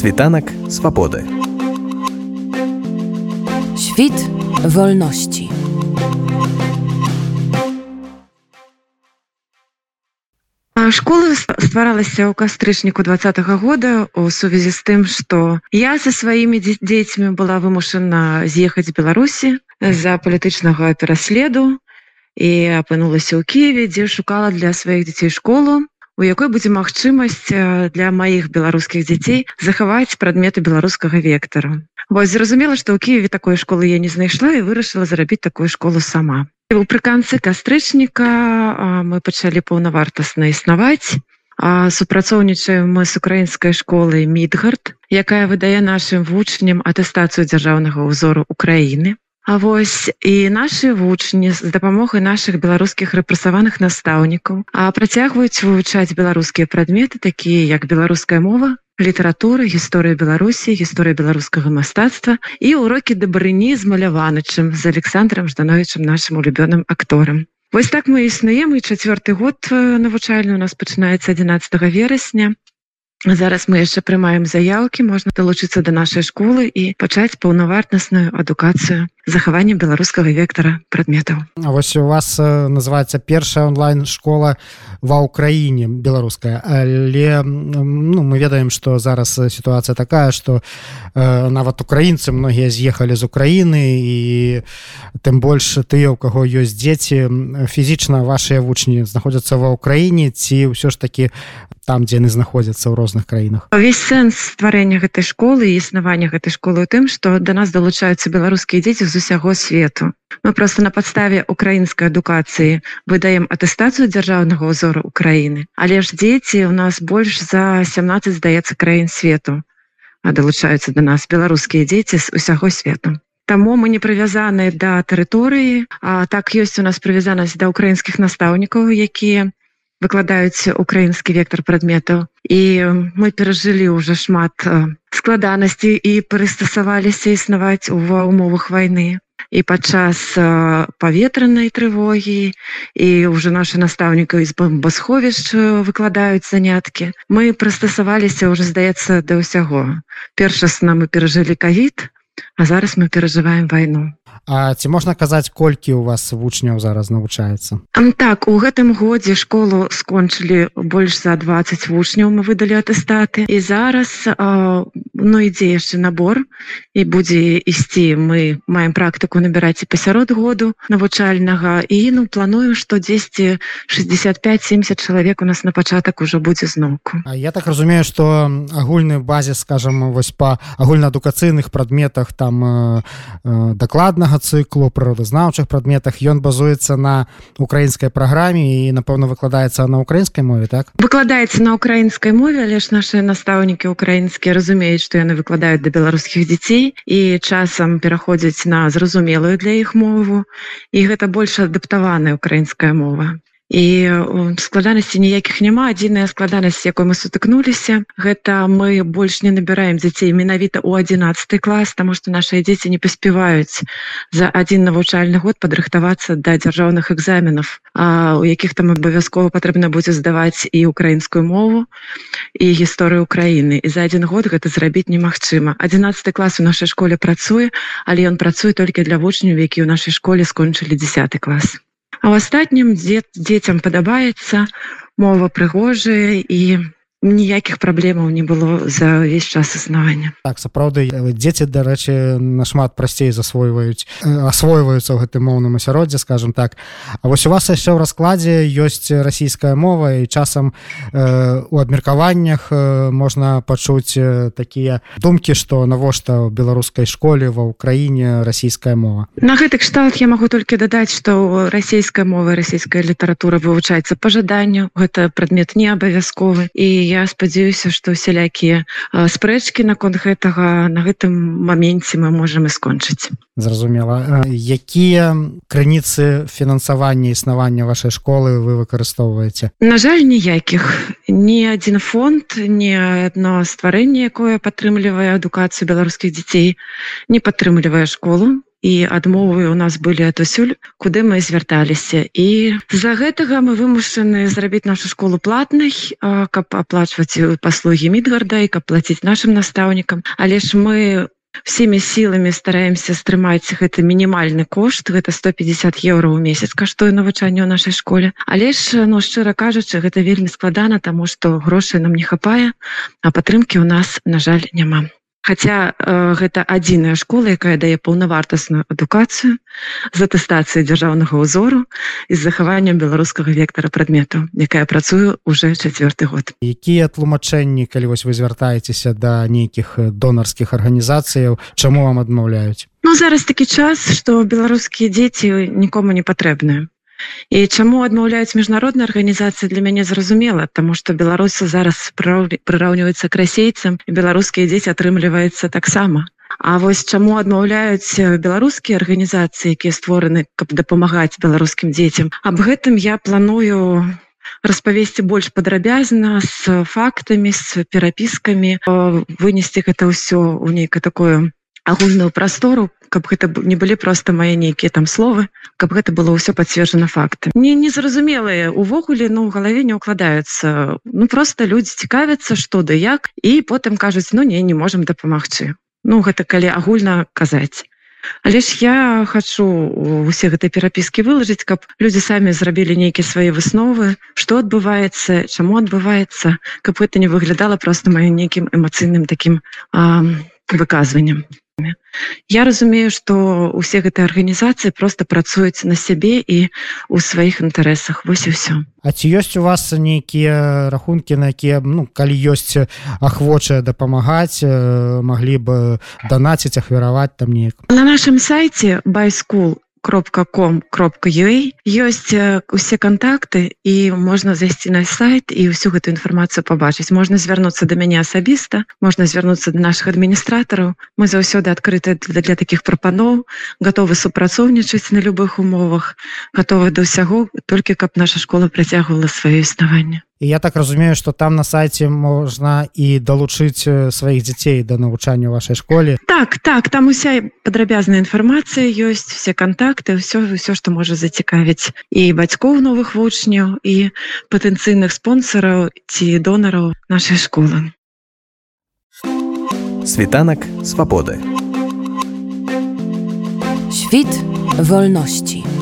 Світанак свабоды. Świt wolności. Школа стваралася ў кастрычніку два -го года у сувязі з тым, што я са сваімі дзецьмі была вымушана з'ехаць з Беларусі з-за палітычнага пераследу і апынулася ў Киеве, дзе шукала для сваіх дзяцей школу, у якой будзе магчымасць для маіх беларускіх дзяцей захаваць прадметы беларускага вектара. Вось зразумела, што ў Киеве такой школы я не знайшла і вырашыла зарабіць такую школу сама. Прыканцы кастрычніка мы пачалі паўнавартасна існаваць. Супрацоўнічаем мы з украінскай школы мідгард якая выдае нашим вучням атэстацыю дзяржаўнага ўзору Украіны А вось і нашы вучні з дапамогай наших беларускіх рэпрасаваных настаўнікаў працягваюць вывучаць беларускія прадметы такія як беларуская мова літаратуры гісторыя беларусі гісторыя беларускага мастацтва і урокі дабрыні з маляванычым з александром ждановичам нашим улюбёным акторам. Вось так мы існуем і чацвёрты год навучальны у нас пачынаецца 11 верасня. Зараз мы яшчэ прымаем заявкі можна далучыцца до нашай школы і пачаць паўнавартасную адукацыю захаванне беларускага вектара прадметаў. Вось у вас называется першая онлайн школа ва ўкраіне беларуская. Але ну, мы ведаем что зараз сітуацыя такая что э, нават украінцы многія з'ехалі з Украіны і тым больш тыя у каго ёсць дзеці фізічна вашыя вучні знаходзяцца ва ўкраіне ці ўсё ж таки там дзе яны знаходзяцца ў розных краінах? Увесь сэнс стварэння гэтай школы і існавання гэтай школы у тым што да нас далучаюцца беларускія дзеці з усяго свету. Мы просто на падставе украінскай адукацыі выдаем атэстацыю дзяржаўнага ўзору Украіны. Але ж дзеці у нас больш за 17 здаецца краін свету а далучаюцца до нас беларускія дзеці з усяго свету. Таму мы не прывязаны да тэрыторыі А так ёсць у нас прывязанасць да украінскіх настаўнікаў якія выкладаюць украінскі вектор прадметаў. І мы перажылі ўжо шмат складанасці і прыстасаваліся існаваць ува умовах войны і падчас паветранай трывогі і ўжо наша настаўніка з бомбасховішч выкладаюць заняткі мы прыстасаваліся уже здаецца да ўсяго. Першасна мы перажылі кавід а зараз мы перажываем вайну А ці можна казаць колькі у вас вучняў зараз навучаецца? Так у гэтым годзе школу скончылі больш за 20 вучняў мы выдалі атэстаты. І зараз а, ну ідзе яшчэ набор і будзе ісці. Мы маем практыку набіраць і пасярод году навучальнага. І ну планую што 10 65-70 чалавек у нас на пачатак ужо будзе зноўку. Я так разумею што агульны базе скажем вось па агульнаадукацыйных прадметах там э, э, дакладна школьнага цыклу прыродазнаўчых прадметах. Ён базуецца на украінскай праграме і напэўна выкладаецца на украінскай мове так? Выкладаецца на украінскай мове але ж наши настаўнікі украінскія разумеюць што яны выкладаюць да беларускіх дзяцей і часам пераходзяць на зразумелую для іх мову. І гэта больш адаптаваная украінская мова і складанасці ніякіх няма адзіная складанасць якой мы сутыкнуліся гэта мы больш не набіраем дзяцей менавіта у 11 клас тому что наши дзеці не паспяваюць за один навучальны год падрыхтавацца да дзяржаўных экзаменов у якіх там абавязкова патрэбна будзе здаваць і украінскую мову і гісторыю Украіны і за один год гэта зрабіць немагчыма 11 клас у нашай школе працуе але ён працуе толькі для вучняў які ў нашай школе скончылі 10 клас А ў астатнім дзе дзецям падабаецца мова прыгожая і ніякіх праблемаў не было за ўвесь час існавання. Так сапраўды дзеці дарэчы нашмат прасцей засвойваюць асвойваюцца ў гэтым моўным асяроддзе скажем так. А вось у вас яшчэ ў раскладзе ёсць расійская мова і часам э, у абмеркаваннях э, можна пачуць э, такія думкі што навошта ў беларускай школе ва ўкраіне расійская мова. На гэты кшталт я магу толькі дадаць што расійская мова расійская літаратура вывучаецца па жаданню. Гэта прадмет не абавязковы і я спадзяюся што сялякія спрэчкі наконт гэтага на гэтым маменце мы можемм і скончыць. Зразумела. Якія крыніцы фінансавання існавання вашай школы вы выкарыстоўваеце? На жаль ніякіх. Ні адзін фонд не адно стварэнне якое падтрымлівае адукацыю беларускіх дзяцей не падтрымлівае школу і адмовы у нас былі адусюль куды мы звярталіся. І з-за гэтага мы вымушаны зрабіць нашу школу платнай каб аплачваць паслугі мідгарда і каб плаціць нашим настаўнікам. Але ж мы всеми сіламі стараемся стрымаць гэты мінімальны кошт гэта 150 еўро ў месяц каштуе навучанне ў нашай школе. Але ж ну шчыра кажучы гэта вельмі складана таму што грошай нам не хапае а падтрымки у нас на жаль няма Хаця э, гэта адзіная школа, якая дае паўнавартасную адукацыю з атэстацыяй дзяржаўнага ўзору і з захаваннем беларускага вектара прадмету, якая працуе уже чацвёрты год. Якія тлумачэнні, калі вось вы звяртаецеся да нейкіх донарскіх арганізацыяў, чаму вам адмаўляюць? Ну зараз такі час, што беларускія дзеці нікому не патрэбныя. І чаму адмаўляюць міжнародныя арганізацыі для мяне зразумела, таму што беларусы зараз прыраўніваюцца к расейцам і беларускія дзеці атрымліваецца таксама. А вось чаму адмаўляюць беларускія арганізацыі, якія створаны, каб дапамагаць беларускім дзецям. Аб гэтым я планую распавесці больш падрабязна з фактамі, з перапіскамі, вынесці гэта ўсё ў нейкае такое агульную прастору каб гэта не былі просто мае нейкія там словы каб гэта было ўсё пацверджана факты. Мне незразумелыя увогуле ну у галаве не укладаюцца ну просто людзі цікавяцца што да як і потым кажуць ну не не можемм дапамагчы ну гэта калі агульна казаць. Але ж я хочу усе гэтай перапіскі вылажыць каб людзі самі зрабілі нейкія свае высновы што адбываецца чаму адбываецца каб гэта не выглядала просто маім нейкім эмацыйным таким выказваннем Я разумею, што ўсе гэтыя арганізацыі проста працуюць на сябе і ў сваіх інтарэсах вось і ўсё. А ці ёсць у вас нейкія рахункі, на якія ну, калі ёсць ахвочыя дапамагаць, маглі б данаціць ахвяраваць там неяк. На нашым сайце байскул кропка ком кропка ua ёсць усе контакты і можна зайсці на сайт і ўсю гэту інфармацыю побачыць можна звярнуцца до мяне асабіста можна звярнуцца до наших адміністратараў мы заўсёды адкрыты для, для таких прапаноў готовы супрацоўнічаць на любых умовах готовы да ўсяго толькі каб наша школа працягвала сваё існаванне І я так разумею что там на сайте можна і далучыць сваіх дзяцей да навучання вашай школе. Так так там уся падрабязная інфармацыя ёсць все контакты все все что можа зацікавіць і бацькоў новых вучняў і патэнцыйных спонсораў ці донараў нашай школы. Світанак свабоды. Świt wolności.